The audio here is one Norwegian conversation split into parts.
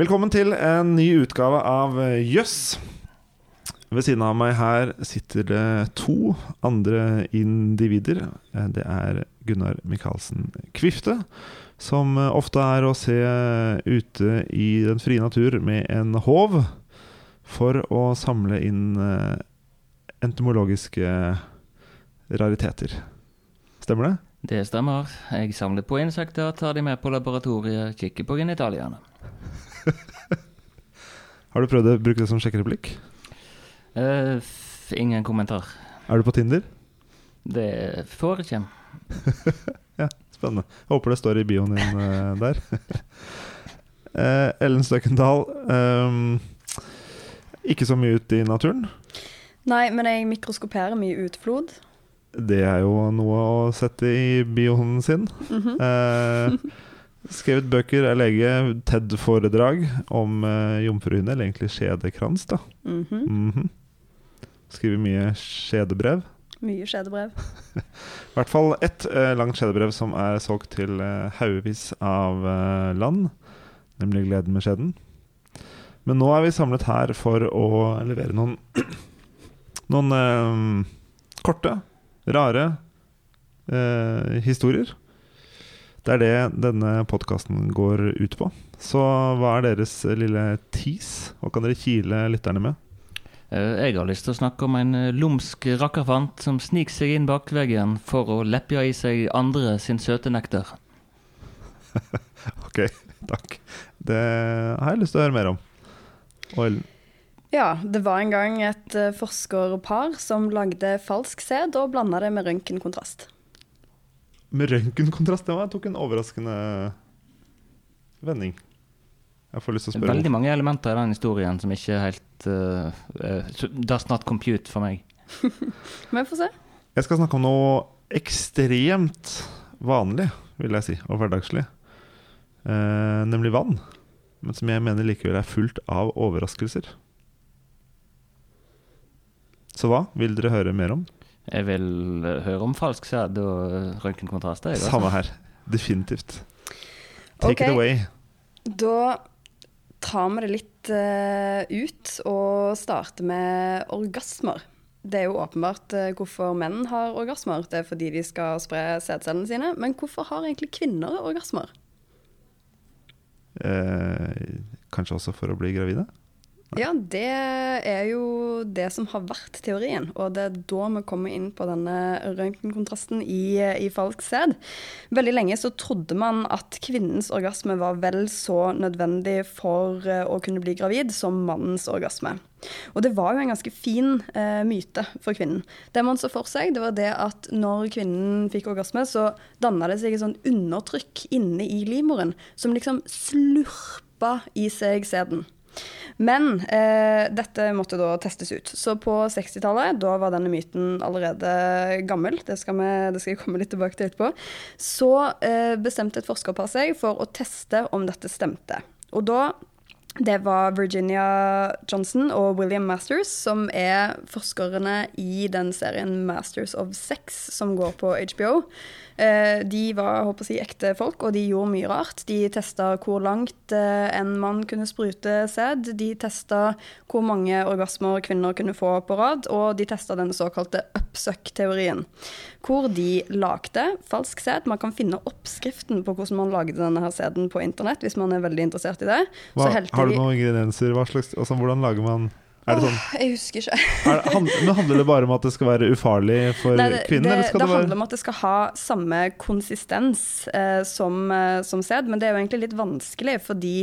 Velkommen til en ny utgave av Jøss. Ved siden av meg her sitter det to andre individer. Det er Gunnar Micaelsen Kvifte, som ofte er å se ute i den frie natur med en håv for å samle inn eh, entomologiske rariteter. Stemmer det? Det stemmer. Jeg samler på insekter, tar de med på laboratoriet, kikker på genitaliene. Har du prøvd å bruke det som sjekkereplikk? Uh, ingen kommentar. Er du på Tinder? Det forekommer. Spennende. Jeg håper det står i bioen din uh, der. uh, Ellen Støkendal, um, ikke så mye ute i naturen. Nei, men jeg mikroskoperer mye utflod. Det er jo noe å sette i bioen sin. Mhm. Eh, skrevet bøker, er lege, TED-foredrag om eh, jomfruhinne, eller egentlig skjedekrans, da. Mhm. Mhm. Skriver mye skjedebrev. Mye skjedebrev. I hvert fall ett eh, langt skjedebrev som er solgt til eh, haugevis av eh, land, nemlig Gleden med skjeden. Men nå er vi samlet her for å levere noen Noen eh, korte, rare eh, historier. Det er det denne podkasten går ut på. Så hva er deres lille tease? Hva kan dere kile lytterne med? Eh, Jeg har lyst til å snakke om en eh, lumsk rakkerfant som sniker seg inn bakveggen for å leppe i seg andre sin søte nektar. Ok, takk. Det har jeg lyst til å høre mer om. Og Ellen? Ja, det var en gang et eh, forskerpar som lagde falsk sæd og blanda det med røntgenkontrast. Med røntgenkontrast, det var, tok en overraskende vending. Jeg får lyst til å spørre Veldig mange elementer i den historien som ikke er helt uh, Does not compute for meg. Men få får se. Jeg skal snakke om noe ekstremt vanlig, vil jeg si, og hverdagslig. Uh, nemlig vann. Men som jeg mener likevel er fullt av overraskelser. Så hva vil dere høre mer om? Jeg vil høre om falsk sæd og eh, røntgenkontrast. jeg, altså. Samme her. Definitivt. Take okay. it away. Da tar vi det litt uh, ut og starter med orgasmer. Det er jo åpenbart uh, hvorfor menn har orgasmer. Det er fordi de skal spre sædcellene sine. Men hvorfor har egentlig kvinner orgasmer? Eh, kanskje også for å bli gravide? Ja, det er jo det som har vært teorien, og det er da vi kommer inn på denne røntgenkontrasten i, i falsk sæd. Veldig lenge så trodde man at kvinnens orgasme var vel så nødvendig for eh, å kunne bli gravid som mannens orgasme. Og det var jo en ganske fin eh, myte for kvinnen. Det man så for seg, det var det at når kvinnen fikk orgasme, så danna det seg et sånt undertrykk inne i livmoren som liksom slurpa i seg sæden. Men eh, dette måtte da testes ut. Så på 60-tallet, da var denne myten allerede gammel, det skal, vi, det skal jeg komme litt tilbake til etterpå, så eh, bestemte et forskerpar seg for å teste om dette stemte. Og da det var Virginia Johnson og William Masters, som er forskerne i den serien Masters of Sex, som går på HBO. Eh, De var håper å si, ekte folk, og de gjorde mye rart. De testa hvor langt eh, en mann kunne sprute sæd. De testa hvor mange orgasmer kvinner kunne få på rad, og de testa den såkalte upsuck-teorien. Hvor de lagde falsk sæd. Man kan finne oppskriften på hvordan man lagde denne her sæden på internett, hvis man er veldig interessert i det. Hva, har du noen ingredienser? Hva slags, altså, hvordan lager man Er det sånn Åh, jeg husker ikke. er, det- hand, men Handler det bare om at det skal være ufarlig for Nei, det, kvinnen? det, det det, handler om at det skal ha samme konsistens eh, som, eh, som sæd, men det er jo egentlig litt vanskelig, fordi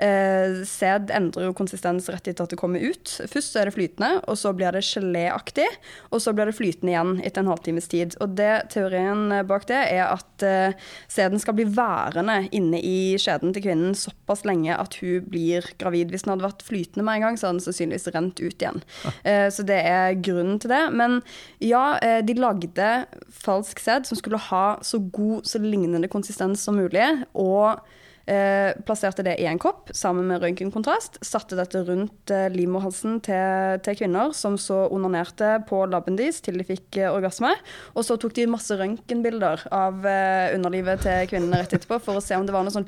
eh, sæd endrer jo konsistens rett etter at det kommer ut. Først så er det flytende, og så blir det geléaktig, og så blir det flytende igjen etter en halvtimes tid. Og det, teorien bak det er at eh, sæden skal bli værende inne i skjeden til kvinnen såpass lenge at hun blir gravid. Hvis den hadde vært flytende med en gang, så hadde den sannsynligvis rent ut igjen. Eh, så det er grunnen til det. Men ja, eh, de lagde falsk sæd som skulle ha så god, så lignende konsistens som mulig. og Eh, plasserte det i en kopp sammen med røntgenkontrast. Satte dette rundt eh, livmorhalsen til, til kvinner som så onanerte på labben deres til de fikk orgasme. Og så tok de masse røntgenbilder av underlivet til kvinnene rett etterpå for å se om det var noe sånn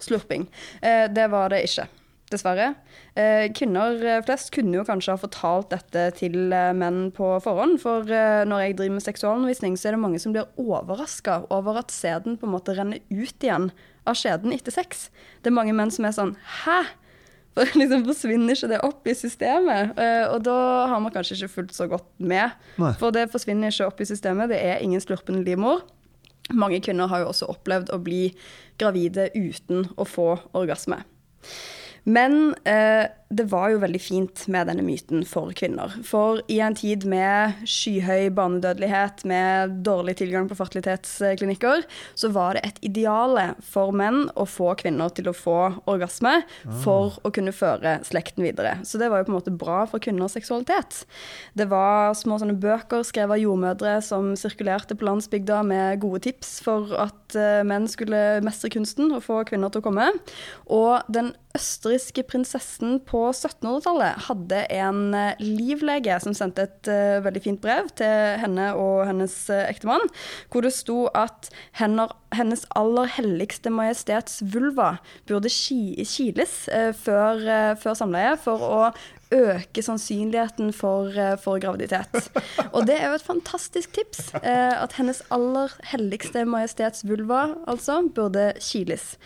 slurping. Det var det ikke. Dessverre. Eh, kvinner eh, flest kunne jo kanskje ha fortalt dette til eh, menn på forhånd. For når jeg driver med seksualundervisning, så er det mange som blir overraska over at sæden på en måte renner ut igjen av skjeden etter sex. Det er mange menn som er sånn Hæ? For liksom forsvinner ikke det opp i systemet? Og da har man kanskje ikke fulgt så godt med. Nei. For det forsvinner ikke opp i systemet. Det er ingen slurpende livmor. Mange kvinner har jo også opplevd å bli gravide uten å få orgasme. Men eh, det var jo veldig fint med denne myten for kvinner. For i en tid med skyhøy barnedødelighet, med dårlig tilgang på fertilitetsklinikker, så var det et ideale for menn å få kvinner til å få orgasme for å kunne føre slekten videre. Så det var jo på en måte bra for kvinners seksualitet. Det var små sånne bøker skrevet av jordmødre som sirkulerte på landsbygda med gode tips for at eh, menn skulle mestre kunsten og få kvinner til å komme. Og den østerrikske prinsessen på 1700-tallet hadde en eh, livlege som sendte et uh, veldig fint brev til henne og hennes uh, ektemann, hvor det sto at henner, hennes aller helligste majestets vulva burde ki, kiles uh, før, før samleie for å øke sannsynligheten for, for graviditet. Og det er jo et fantastisk tips. eh, At hennes aller helligste majestets vulva altså burde kiles.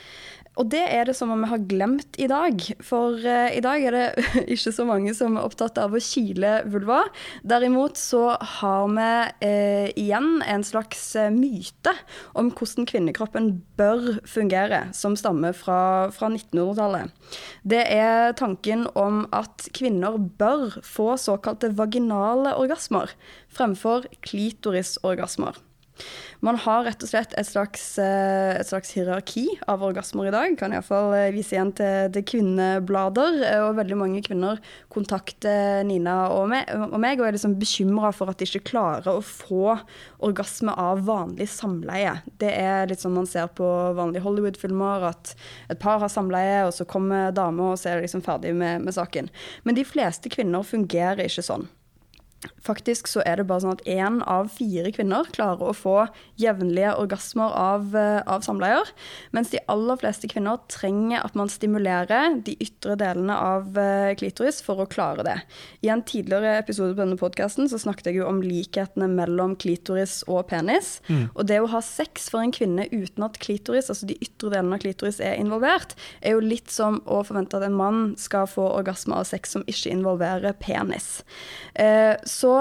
Og det er det som om vi har glemt i dag. For eh, i dag er det ikke så mange som er opptatt av å kile vulva. Derimot så har vi eh, igjen en slags eh, myte om hvordan kvinnekroppen bør fungere, som stammer fra, fra 1900-tallet. Det er tanken om at kvinner bør få såkalte vaginale orgasmer fremfor klitorisorgasmer. Man har rett og slett et slags, eh, et slags hierarki av orgasmer i dag. Kan iallfall vise igjen til, til kvinneblader. eh, Og veldig mange kvinner kontakter Nina og meg og, meg, og er liksom bekymra for at de ikke klarer å få orgasme av vanlig samleie. Det er litt sånn man ser på vanlige Hollywood-filmer, at et par har samleie, og så kommer dama, og så er det liksom ferdig med, med saken. Men de fleste kvinner fungerer ikke sånn. Faktisk så er det bare sånn at én av fire kvinner klarer å få jevnlige orgasmer av, eh, av samleier, mens de aller fleste kvinner trenger at man stimulerer de ytre delene av eh, klitoris for å klare det. I en tidligere episode på denne podkasten snakket jeg jo om likhetene mellom klitoris og penis. Og det å ha sex for en kvinne uten at klitoris, altså de ytre delene av klitoris, er involvert, er jo litt som å forvente at en mann skal få orgasme av sex som ikke involverer penis. Eh, så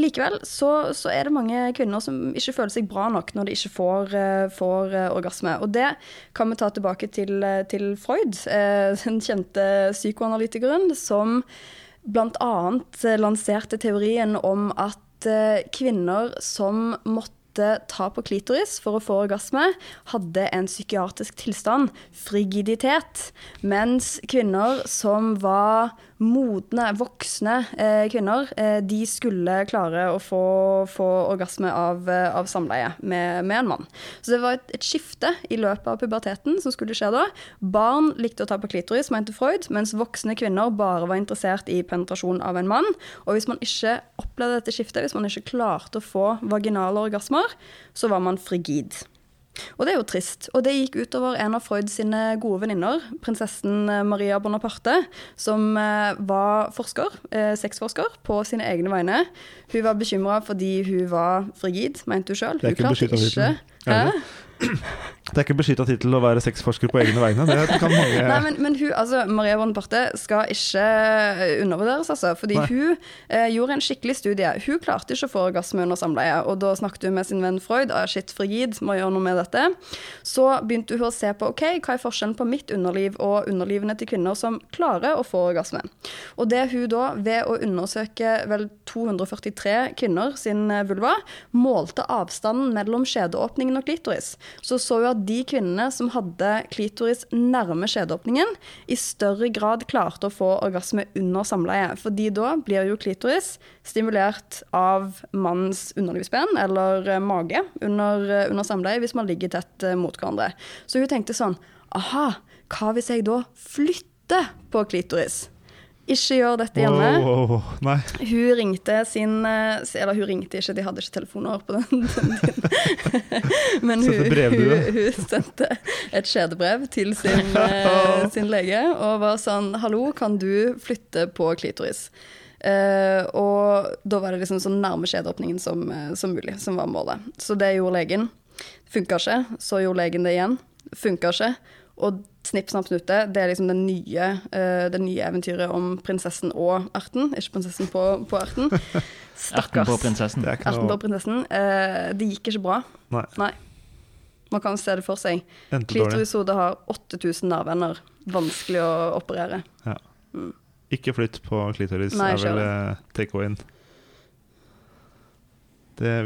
likevel så, så er det mange kvinner som ikke føler seg bra nok når de ikke får, eh, får eh, orgasme. Og det kan vi ta tilbake til, eh, til Freud, den kjente psykoanalytikeren som bl.a. lanserte teorien om at kvinner som måtte ta på klitoris for å få orgasme, hadde en psykiatrisk tilstand, frigiditet, mens kvinner som var modne, voksne eh, kvinner, eh, de skulle klare å få, få orgasme av, eh, av samleie med, med en mann. Så det var et, et skifte i løpet av puberteten som skulle skje da. Barn likte å ta på klitoris, mente Freud, mens voksne kvinner bare var interessert i penetrasjon av en mann. Og hvis man ikke opplevde dette skiftet, hvis man ikke klarte å få vaginale orgasmer, så var man frigid. Og det er jo trist. Og det gikk utover en av Freud sine gode venninner, prinsessen eh, Maria Bonaparte, som eh, var forsker, eh, sexforsker, på sine egne vegne. Hun var bekymra fordi hun var frigid, mente hun sjøl. Hun klarte ikke det? Er ikke beskytta tittel å være sexforsker på egne vegne. Det kan mange Nei, men, men hun, altså, Maria Bonaparte skal ikke undervurderes, altså. Fordi Nei. hun eh, gjorde en skikkelig studie. Hun klarte ikke å få orgasme under samleie. Og da snakket hun med sin venn Freud. Ah, shit, frigid, må gjøre noe med dette. Så begynte hun å se på ok, hva er forskjellen på mitt underliv og underlivene til kvinner som klarer å få orgasme. Og det hun da, ved å undersøke vel 243 kvinner sin eh, vulva, målte avstanden mellom skjedeåpningen og klitoris, så så hun at de kvinnene som hadde klitoris nærme skjedeåpningen, i større grad klarte å få orgasme under samleie. Fordi da blir jo klitoris stimulert av mannens underlivsben eller eh, mage under, eh, under samleie hvis man ligger tett eh, mot hverandre. Så hun tenkte sånn Aha, hva hvis jeg da flytter på klitoris? Ikke gjør dette hjemme. Oh, oh, Nei. Hun ringte sin eh, Eller hun ringte ikke, de hadde ikke telefoner på den, den tiden. Men hun, hun, hun sendte et skjedebrev til sin, eh, sin lege og var sånn Hallo, kan du flytte på klitoris? Uh, og da var det liksom så nærme skjedeåpningen som, som mulig, som var målet. Så det gjorde legen. Funka ikke. Så gjorde legen det igjen. Funka ikke. Og Snipp, snapp, snute, det er liksom det nye, uh, det nye eventyret om prinsessen og erten. Ikke prinsessen på, på erten. Erten på prinsessen. Det er Erten på prinsessen. Uh, det gikk ikke bra. Nei. Nei. Man kan se det for seg. Klitorishode har 8000 nervevenner. Vanskelig å operere. Ja. Ikke flytt på klitoris, Nei, er vel skjønner. eh, take away-en.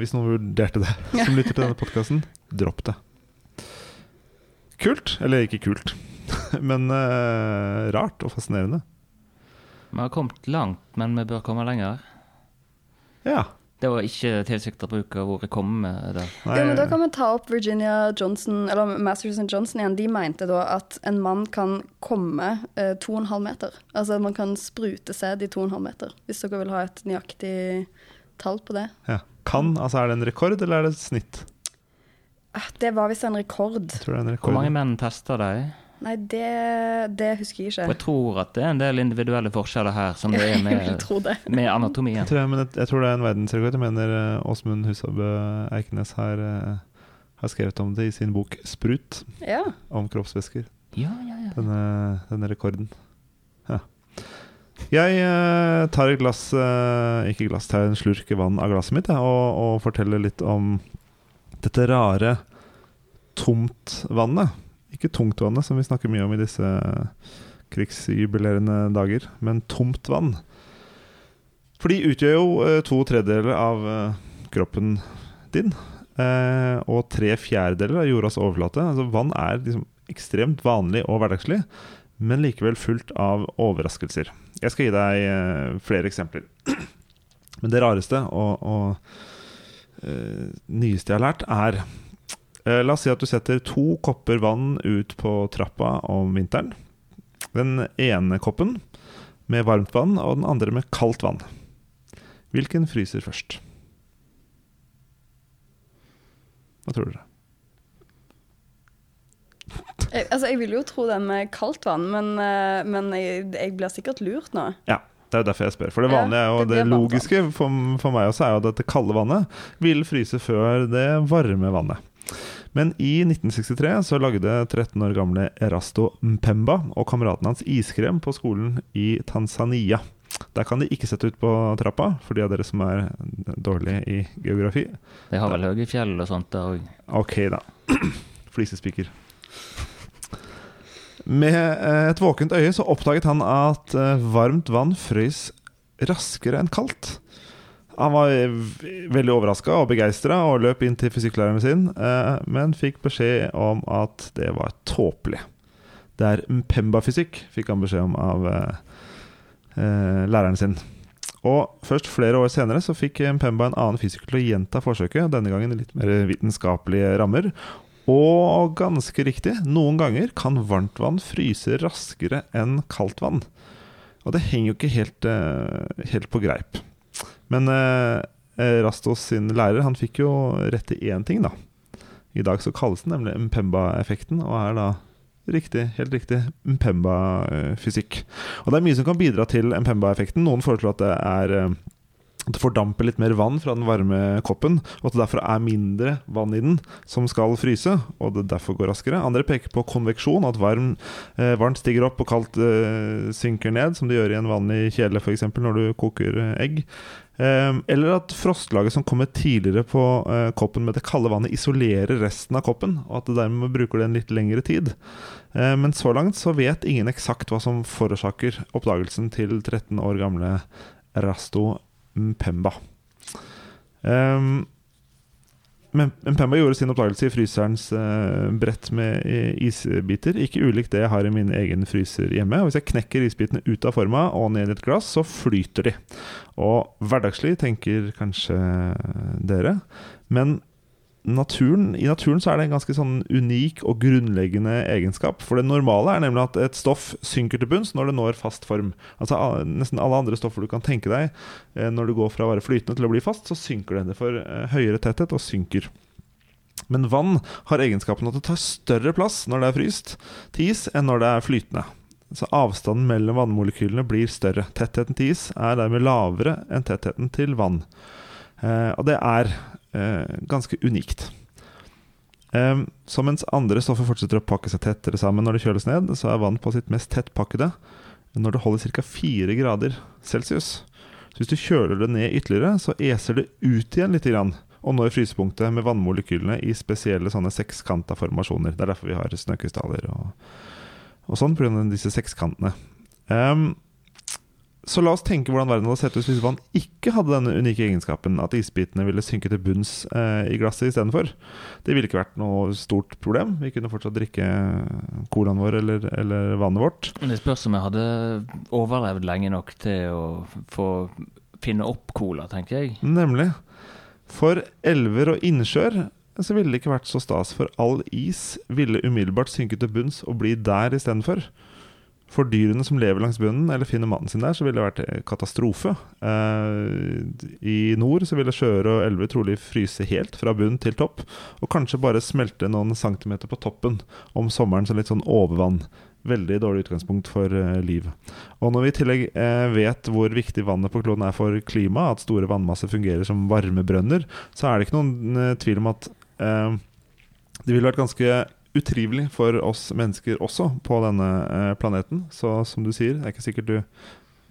Hvis noen vurderte det, som lytter til denne podkasten, dropp det. Kult. Eller ikke kult, men uh, rart og fascinerende. Vi har kommet langt, men vi bør komme lenger. Ja. Det var ikke tilsikta bruk av ordet 'komme' der. Nei, Ja, men Da kan vi ta opp Virginia Johnson, eller Masters and Johnson igjen. De mente da at en mann kan komme eh, to og en halv meter. Altså man kan sprute sæd i to og en halv meter. Hvis dere vil ha et nøyaktig tall på det. ja. Kan, altså Er det en rekord, eller er det et snitt? Ah, Det var visst en rekord. En Hvor mange menn tester de? Nei, det, det husker jeg Og jeg tror at det er en del individuelle forskjeller her, som det er med, det. med anatomien. Jeg tror, jeg, men jeg, jeg tror det er en verdensrekord. Jeg mener eh, Åsmund Husabø Eikenes har, eh, har skrevet om det i sin bok 'Sprut', Ja. om kroppsvæsker. Ja, ja, ja. Denne, denne rekorden. Jeg eh, tar et glass Ikke glass, tar en slurk vann av glasset mitt og, og forteller litt om dette rare tomtvannet. Ikke tungtvannet, som vi snakker mye om i disse krigsjubilerende dager, men tomt vann. For de utgjør jo eh, to tredjedeler av eh, kroppen din, eh, og tre fjerdedeler av jordas overflate. Altså Vann er liksom ekstremt vanlig og hverdagslig, men likevel fullt av overraskelser. Jeg skal gi deg flere eksempler. Men det rareste og, og nyeste jeg har lært, er eh, La oss si at du setter to kopper vann ut på trappa om vinteren. Den ene koppen med varmt vann, og den andre med kaldt vann. Hvilken fryser først? Hva tror dere? Jeg, altså, jeg vil jo tro den med kaldt vann, men, eh, men jeg, jeg blir sikkert lurt nå. Ja, det er jo derfor jeg spør. For det vanlige er jo det det, logiske for, for meg også er jo at det kalde vannet vil fryse før det varme vannet. Men i 1963 så lagde 13 år gamle Erasto Mpemba og kameraten hans iskrem på skolen i Tanzania. Der kan de ikke sette ut på trappa, for de av dere som er dårlige i geografi. De har vel høye fjell og sånt der òg. Ok, da. Flisespiker. Med eh, et våkent øye så oppdaget han at eh, varmt vann frøys raskere enn kaldt. Han var eh, veldig overraska og begeistra og løp inn til fysikklæreren sin, men fikk beskjed om at det var tåpelig. Det er Mpemba-fysikk, fikk han beskjed om av læreren sin. Og først flere år senere så fikk Mpemba en annen fysiker til å gjenta forsøket, denne gangen i litt mer vitenskapelige rammer. Og ganske riktig, noen ganger kan varmt vann fryse raskere enn kaldt vann. Og det henger jo ikke helt, eh, helt på greip. Men eh, eh, Rastos sin lærer han fikk jo rett i én ting, da. I dag så kalles den nemlig Mpemba-effekten, og er da riktig, helt riktig Mpemba-fysikk. Og det er mye som kan bidra til Mpemba-effekten. Noen foreslår at det er eh, at det fordamper litt mer vann fra den varme koppen, og at det derfor er mindre vann i den som skal fryse, og det derfor går raskere. Andre peker på konveksjon, at varm, eh, varmt stiger opp og kaldt eh, synker ned, som det gjør i en vanlig kjele f.eks. når du koker eh, egg. Eh, eller at frostlaget som kommer tidligere på eh, koppen med det kalde vannet, isolerer resten av koppen, og at det dermed bruker det en litt lengre tid. Eh, men så langt så vet ingen eksakt hva som forårsaker oppdagelsen til 13 år gamle Rasto Mpemba. Um, Mpemba gjorde sin oppdagelse i fryserens uh, brett med eh, isbiter. Ikke ulikt det jeg har i min egen fryser hjemme. Og hvis jeg knekker isbitene ut av forma og ned i et glass, så flyter de. Og hverdagslig tenker kanskje dere, men naturen, I naturen så er det en ganske sånn unik og grunnleggende egenskap. For det normale er nemlig at et stoff synker til bunns når det når fast form. Altså Nesten alle andre stoffer du kan tenke deg eh, når du går fra å være flytende til å bli fast, så synker det. Det får eh, høyere tetthet og synker. Men vann har egenskapen at det tar større plass når det er fryst til is, enn når det er flytende. Så avstanden mellom vannmolekylene blir større. Tettheten til is er dermed lavere enn tettheten til vann. Eh, og det er ganske unikt. Eh, så mens andre stoffer fortsetter å pakke seg tettere sammen når det kjøles ned, så er vann på sitt mest tettpakkede når det holder ca. 4 grader celsius. Så hvis du kjøler det ned ytterligere, så eser det ut igjen litt. Og når frysepunktet med vannmolekylene i spesielle sånne sekskanta formasjoner. Det er derfor vi har snøkrystaller og, og sånn, pga. disse sekskantene. Um, så la oss tenke hvordan verden hadde sett ut hvis vann ikke hadde denne unike egenskapen, at isbitene ville synke til bunns eh, i glasset istedenfor. Det ville ikke vært noe stort problem. Vi kunne fortsatt drikke colaen vår eller, eller, vannet vårt. Men det spørs om jeg hadde overlevd lenge nok til å få finne opp cola, tenker jeg. Nemlig. For elver og innsjøer så ville det ikke vært så stas, for all is ville umiddelbart synke til bunns og bli der istedenfor. For dyrene som lever langs bunnen eller finner mannen sin der, så ville det vært katastrofe. Eh, I nord så ville sjøer og elver trolig fryse helt fra bunn til topp, og kanskje bare smelte noen centimeter på toppen om sommeren som litt sånn overvann. Veldig dårlig utgangspunkt for eh, liv. Og når vi i tillegg eh, vet hvor viktig vannet på kloden er for klimaet, at store vannmasser fungerer som varmebrønner, så er det ikke noen eh, tvil om at eh, det ville vært ganske utrivelig for oss mennesker også på denne eh, planeten. Så som du sier, det er ikke sikkert du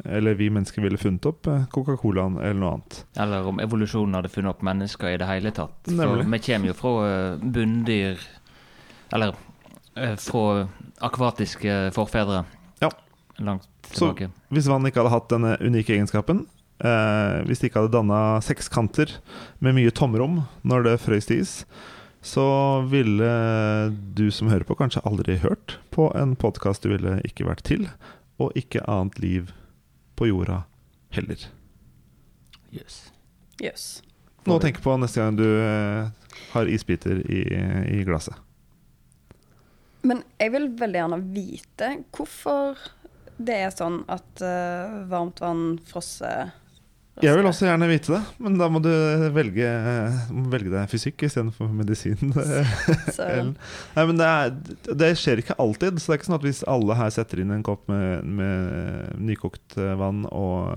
eller vi mennesker ville funnet opp eh, Coca-Colaen eller noe annet. Eller om evolusjonen hadde funnet opp mennesker i det hele tatt. Nemlig. For vi kommer jo fra eh, bunndyr Eller fra akvatiske forfedre. Ja. Langt tilbake. Så hvis vann ikke hadde hatt denne unike egenskapen, eh, hvis det ikke hadde danna sekskanter med mye tomrom når det frøys til is, så ville du som hører på, kanskje aldri hørt på en podkast du ville ikke vært til, og ikke annet liv på jorda heller. Yes. yes. Noe å tenke på neste gang du eh, har isbiter i, i glasset. Men jeg vil veldig gjerne vite hvorfor det er sånn at uh, varmt vann frosser jeg vil også gjerne vite det, men da må du velge, velge deg fysikk istedenfor medisin. Nei, men det, er, det, skjer ikke alltid. Så det er ikke sånn at hvis alle her setter inn en kopp med, med nykokt vann og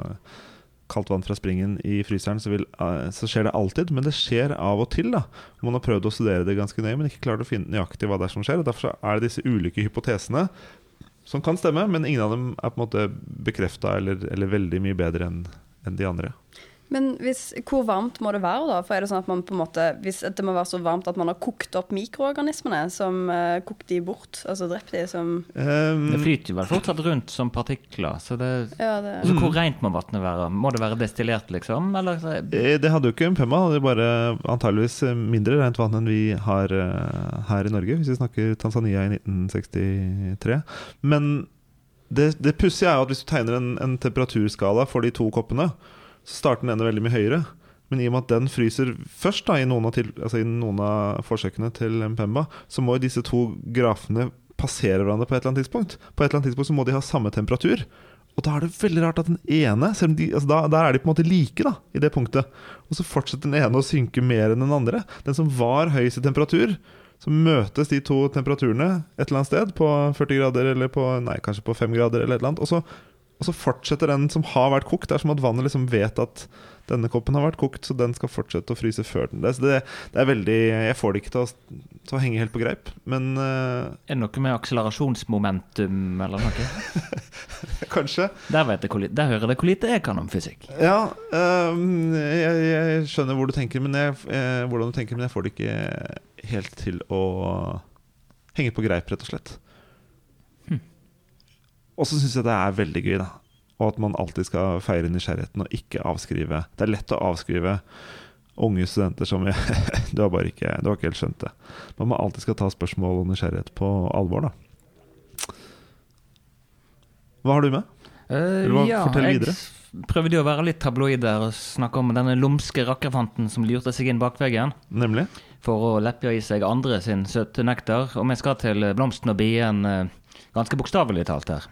kaldt vann fra springen i fryseren, så, vil, så, skjer det alltid. Men det skjer av og til. da Man har prøvd å studere det ganske nøye, men ikke klart å finne nøyaktig hva det er som skjer. Og Derfor er det disse ulike hypotesene som kan stemme, men ingen av dem er på en måte bekrefta eller, eller veldig mye bedre enn enn de andre. Men hvis, hvor varmt må det være, da? For er det sånn at man på en måte, Hvis det må være så varmt at man har kokt opp mikroorganismene som uh, kokt de bort? Altså drept de som um, Det flyter jo vel fortsatt rundt som partikler. Så, det, ja, det, så hvor rent må vannet være? Må det være destillert, liksom? Eller? Eh, det hadde jo ikke en Pemma. Det er bare antageligvis mindre rent vann enn vi har uh, her i Norge, hvis vi snakker Tanzania i 1963. Men det, det pussige er jo at hvis du tegner en, en, temperaturskala for de to koppene, så starter den ene veldig mye høyere. Men i og med at den fryser først da, i noen til, altså i noen av forsøkene til Mpemba, så må jo disse to grafene passere hverandre på et eller annet tidspunkt. På et eller annet tidspunkt så må de ha samme temperatur. Og da er det veldig rart at den ene de, altså da, Der er de på en måte like da, i det punktet. Og så fortsetter den ene å synke mer enn den andre. Den som var høyest i temperatur, så møtes de to temperaturene et eller annet sted, på 40 grader eller på, nei, kanskje på 5 grader, eller et eller annet. Og så, og så, fortsetter den som har vært kokt. Det er som at vannet liksom vet at denne koppen har vært kokt, så den skal fortsette å fryse før den. Det, det, det er veldig Jeg får det ikke til å, til å henge helt på greip, men uh, Er det noe med akselerasjonsmomentum eller noe? Kanskje. Der, vet jeg, der hører det hvor lite jeg kan om fysikk. Ja, um, jeg, jeg, skjønner hvor du tenker, men jeg, eh, hvordan du tenker, men jeg får det ikke helt til å henge på greip, rett og slett. Og så syns jeg det er veldig gøy, da. Og at man alltid skal feire nysgjerrigheten og ikke avskrive. Det er lett å avskrive unge studenter som Du har bare ikke, du har ikke helt skjønt det. Man må alltid skal ta spørsmål og nysgjerrighet på alvor, da. Hva har du med? Uh, ja, Fortell videre. Jeg prøvde jo å være litt tabloid der og snakke om denne lumske rakkerfanten som lurte seg inn bakveggen. Nemlig? for å leppe i seg andre sin søte nektar. Og vi skal til blomsten og bien eh, ganske bokstavelig talt her.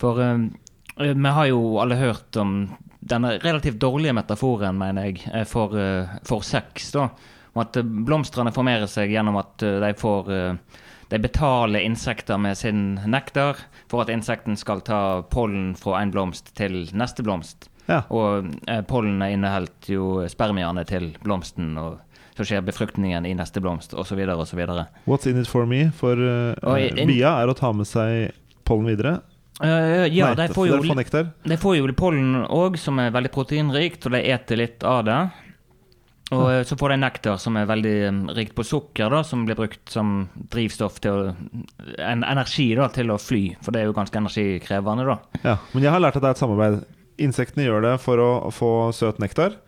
For eh, vi har jo alle hørt om denne relativt dårlige metaforen, mener jeg, eh, for, uh, for sex. da. Om at blomstene formerer seg gjennom at de får uh, De betaler insekter med sin nektar for at insekten skal ta pollen fra en blomst til neste blomst. Ja. Og eh, pollenet inneholdt jo spermiene til blomsten, og så skjer befruktningen i neste blomst, osv., osv. What's in it for me for uh, bia er å ta med seg pollen videre. Uh, ja, de får jo. De får jo pollen òg, som er veldig proteinrikt, og de eter litt av det. Og ja. så får de nektar, som er veldig eh, rikt på sukker, da, som blir brukt som drivstoff til å en energi da, til å fly, for det er jo ganske energikrevende, da. Ja, men jeg har lært at det er et samarbeid. Insektene gjør det for å få søt nektar.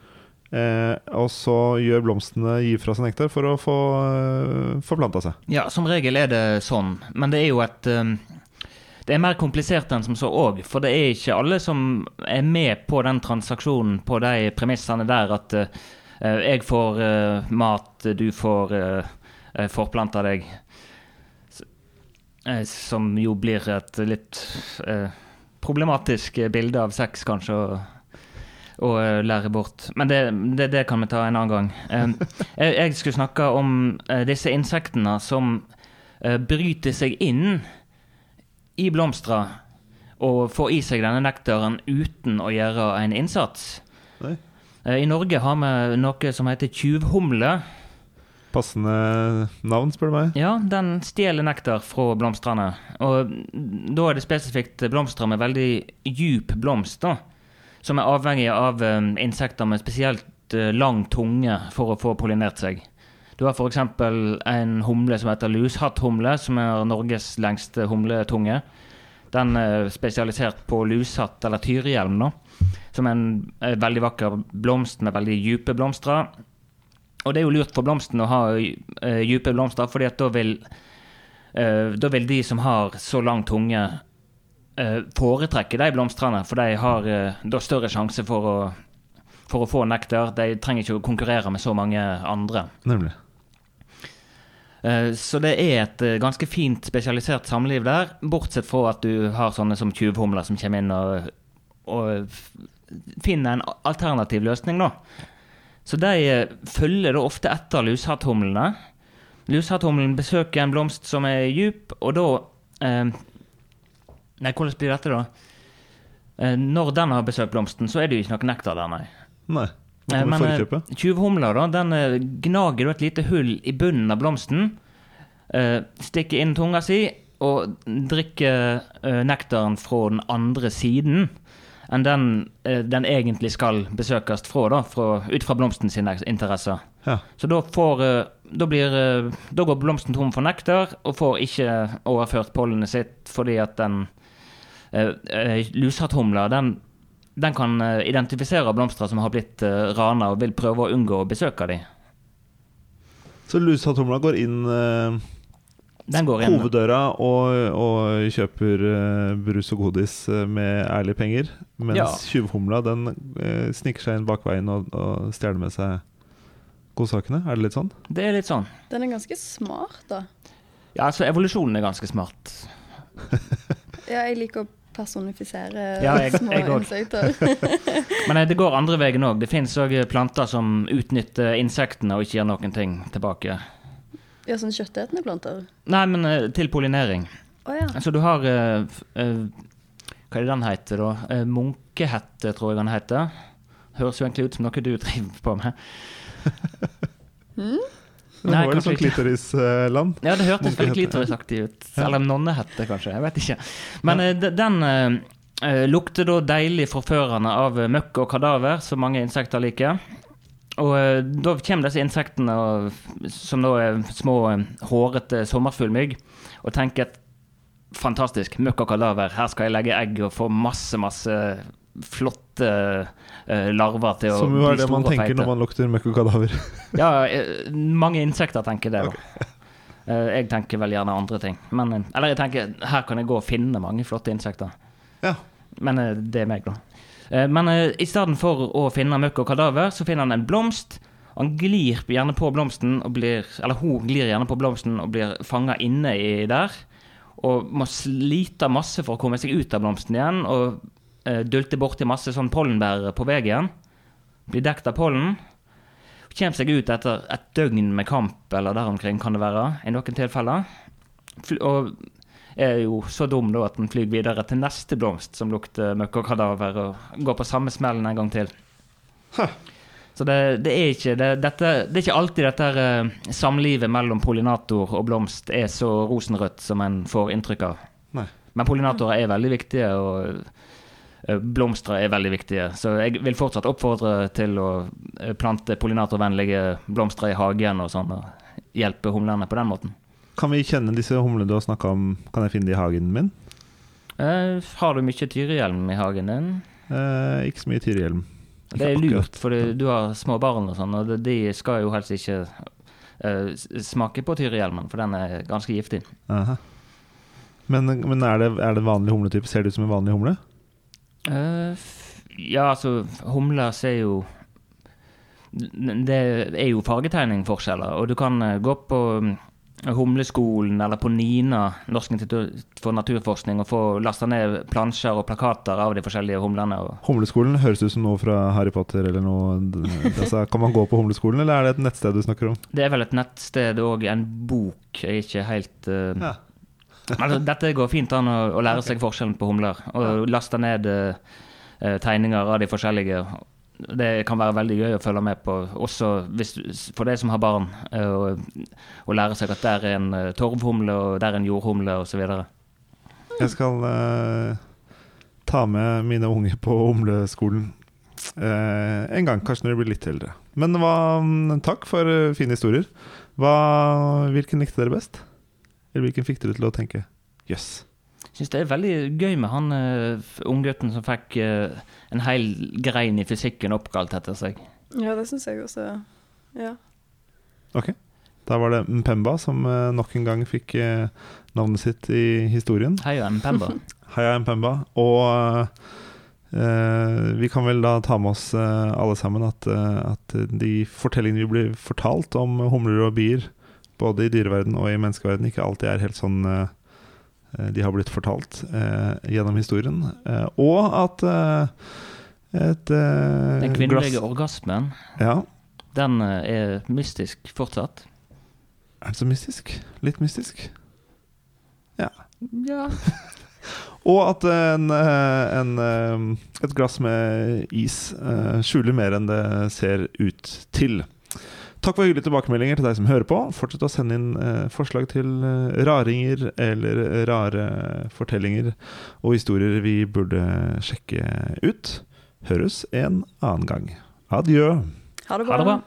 Eh, og så gjør blomstene gir fra seg nektar for å få eh, forplanta seg. Ja, som regel er det sånn, men det er jo et um, Det er mer komplisert enn som så òg, for det er ikke alle som er med på den transaksjonen på de premissene der at uh, jeg får uh, mat, du får uh, uh, forplanta deg. Eh, Som jo blir et litt problematisk bilde av sex, kanskje. å eh, lære bort. Men det, det, det kan vi ta en annen gang. Eh, jeg, jeg skulle snakke om eh, disse insektene som eh, bryter seg inn i blomstra og får i seg denne nektaren uten å gjøre en innsats. Nei. Eh, I Norge har vi noe som heter tjuvhumle. Passende navn, spør du meg. Ja, den stjeler nektar fra blomstene. Og da er det spesifikt blomster med veldig djup blomst, da. Som er avhengig av um, insekter med spesielt eh, lang tunge for å få pollinert seg. Du har f.eks. en humle som heter lushatthumle, som er Norges lengste humletunge. Den er spesialisert på lushatt, eller tyrihjelm, nå, Som er en eh, veldig vakker blomst med veldig dype blomster. Og det er jo lurt for blomsten å ha uh, dype blomster, fordi at da vil, eh, da vil de som har så lang tunge, eh, foretrekke de blomstene, for de har eh, da større sjanse for å, for å få nektar. De trenger ikke å konkurrere med så mange andre. Nemlig. Eh, Så det er et eh, ganske fint spesialisert samliv der, bortsett fra at du har sånne som tjuvhumler som kommer inn og, og finner en alternativ løsning, da. Så de eh, følger da ofte etter lushatthumlene. Lushatthumlen besøker en blomst som er djup, og da eh, Nei, hvordan blir dette, da? Eh, når den har besøkt blomsten, så er det jo ikke noe nektar der, nei. Nei. Eh, Men eh, tjuvhumla, den eh, gnager et lite hull i bunnen av blomsten. stikker inn tunga si og drikker nektaren fra den andre siden enn den den egentlig skal besøkes fra, da, fra, ut fra blomsten sine interesser. Ja. Så da får da, blir, da går blomsten tom for nektar, og får ikke overført pollenet sitt fordi at den uh, lushatthumla, den, den kan eh, identifisere blomster som har blitt uh, rana, og vil prøve å unngå å besøke dem. Så lusatomla går inn eh, Den går inn. hoveddøra og, og kjøper eh, brus og godis eh, med ærlige penger. Mens Ja. tjuvhumla den eh, sniker seg inn bak veien og, og stjeler med seg godsakene. Er det litt sånn? Det er litt sånn. Den er ganske smart, da. Ja, altså Evolusjonen er ganske smart. Ja, jeg liker å personifisere Ja, jeg- små jeg insekter. Men eh, det går andre veien òg. Det fins òg planter som utnytter insektene og ikke gjør noen ting tilbake. Ja, sånn kjøttetende planter. Nei, men eh, til pollinering. Oh, ja. Så du har uh, eh, Hva er det den heter, da? Uh, munkehette, tror jeg den heter. Høres jo egentlig ut som noe du driver på med. Det Nei, var litt sånn klitorisland. Ja, det hørtes veldig klitorisaktig ut. Eller nonnehette, kanskje. Jeg vet ikke. Men ja. den eh, eh, lukter da deilig forførende av møkk og kadaver, som mange insekter liker. Og uh, da kommer disse insektene, og, som da er små, hårete sommerfuglmygg, og tenker at fantastisk, møkk og kadaver, her skal jeg legge egg og få masse, masse flotte eh, larver til å Som jo er det man tenker feite. når man lukter møkk og kadaver. Ja, eh, mange insekter tenker det, da. Eh, Jeg tenker vel gjerne andre ting. Men, eh, eller jeg tenker her kan jeg gå og finne mange flotte insekter. Ja. Men eh, det er meg, da. Eh, Men istedenfor å finne møkk og kadaver, så finner han en blomst. Han glir gjerne på blomsten, og blir, eller hun glir gjerne på blomsten og blir fanga inne i der. Og må slite masse for å komme seg ut av blomsten igjen. Og eh, dulte borti masse sånn pollenbærere på veien. Blir dekt av pollen. Kommer seg ut etter et døgn med kamp eller der omkring, kan det være, i noen tilfeller. Fly, og er jo så dum da at den flyr videre til neste blomst som lukter møkk og kadaver, og går på samme smellen en gang til. Huh. Så det, det, er ikke det, dette, det er ikke alltid dette uh, samlivet mellom pollinator og blomst er så rosenrødt som en får inntrykk av. Nei. Men pollinatorer er veldig viktige, og blomster er veldig viktige. Så jeg vil fortsatt oppfordre til å uh, plante pollinatorvennlige blomster i hagen og sånn, og hjelpe humlene på den måten. Kan vi kjenne disse humlene du har snakka om? Kan jeg finne de i hagen min? har du mye tyrihjelm i hagen din? ikke så mye tyrihjelm. Det er lurt, for du har små barn og sånn, og de skal jo helst ikke eh, smake på tyrihjelmen, for den er ganske giftig. Aha. Men, men er, det, er det vanlig humletype? Ser det ut som en vanlig humle? Uh, ja, altså, humler ser jo Det er jo fargetegningforskjeller, og du kan uh, gå på Humleskolen eller på NINA, Norsk institutt for naturforskning, og få lasta ned plansjer og plakater av de forskjellige humlene. Humleskolen høres ut som noe fra Harry Potter eller noe. Altså, kan man gå på Humleskolen, eller er det et nettsted du snakker om? Det er vel et nettsted og en bok. Jeg er ikke helt uh, ja. Altså, Dette går fint an å, å lære seg forskjellen på humler, og laste ned uh, tegninger av de forskjellige det kan være veldig gøy å følge med på, også hvis, for deg som har barn, Å uh, lære seg at der er en uh, torvhumle, og der er en jordhumle, osv. Jeg skal ta med mine unge på humleskolen en gang, kanskje når de blir litt eldre. Men hva, takk for fine historier. Hva, hvilken likte dere best? Eller hvilken fikk dere til å tenke jøss? Yes syns det er veldig gøy med han uh, unggutten som fikk uh, en hel grein i fysikken oppkalt etter seg. Ja, det syns jeg også. Ja. Ok. Da var det Mpemba som uh, nok en gang fikk uh, navnet sitt i historien. Heia Mpemba. Heia Mpemba. Og vi kan vel da ta med oss alle sammen at, at de fortellingene vi blir fortalt om humler og bier, både i dyreverden og i menneskeverden, ikke alltid er helt sånn Eh, de har blitt fortalt eh, gjennom historien. Eh, og at et Den kvinnelige orgasmen, ja. den er mystisk fortsatt. Er den så mystisk? Litt mystisk? Ja. ja. og at en, en, et glass med is skjuler mer enn det ser ut til. Takk for hyggelige tilbakemeldinger til deg som hører på. Fortsett å sende inn eh, forslag til eh, raringer eller rare fortellinger og historier vi burde sjekke ut. Høres en annen gang. Adjø. Ha det bra. Ha det bra.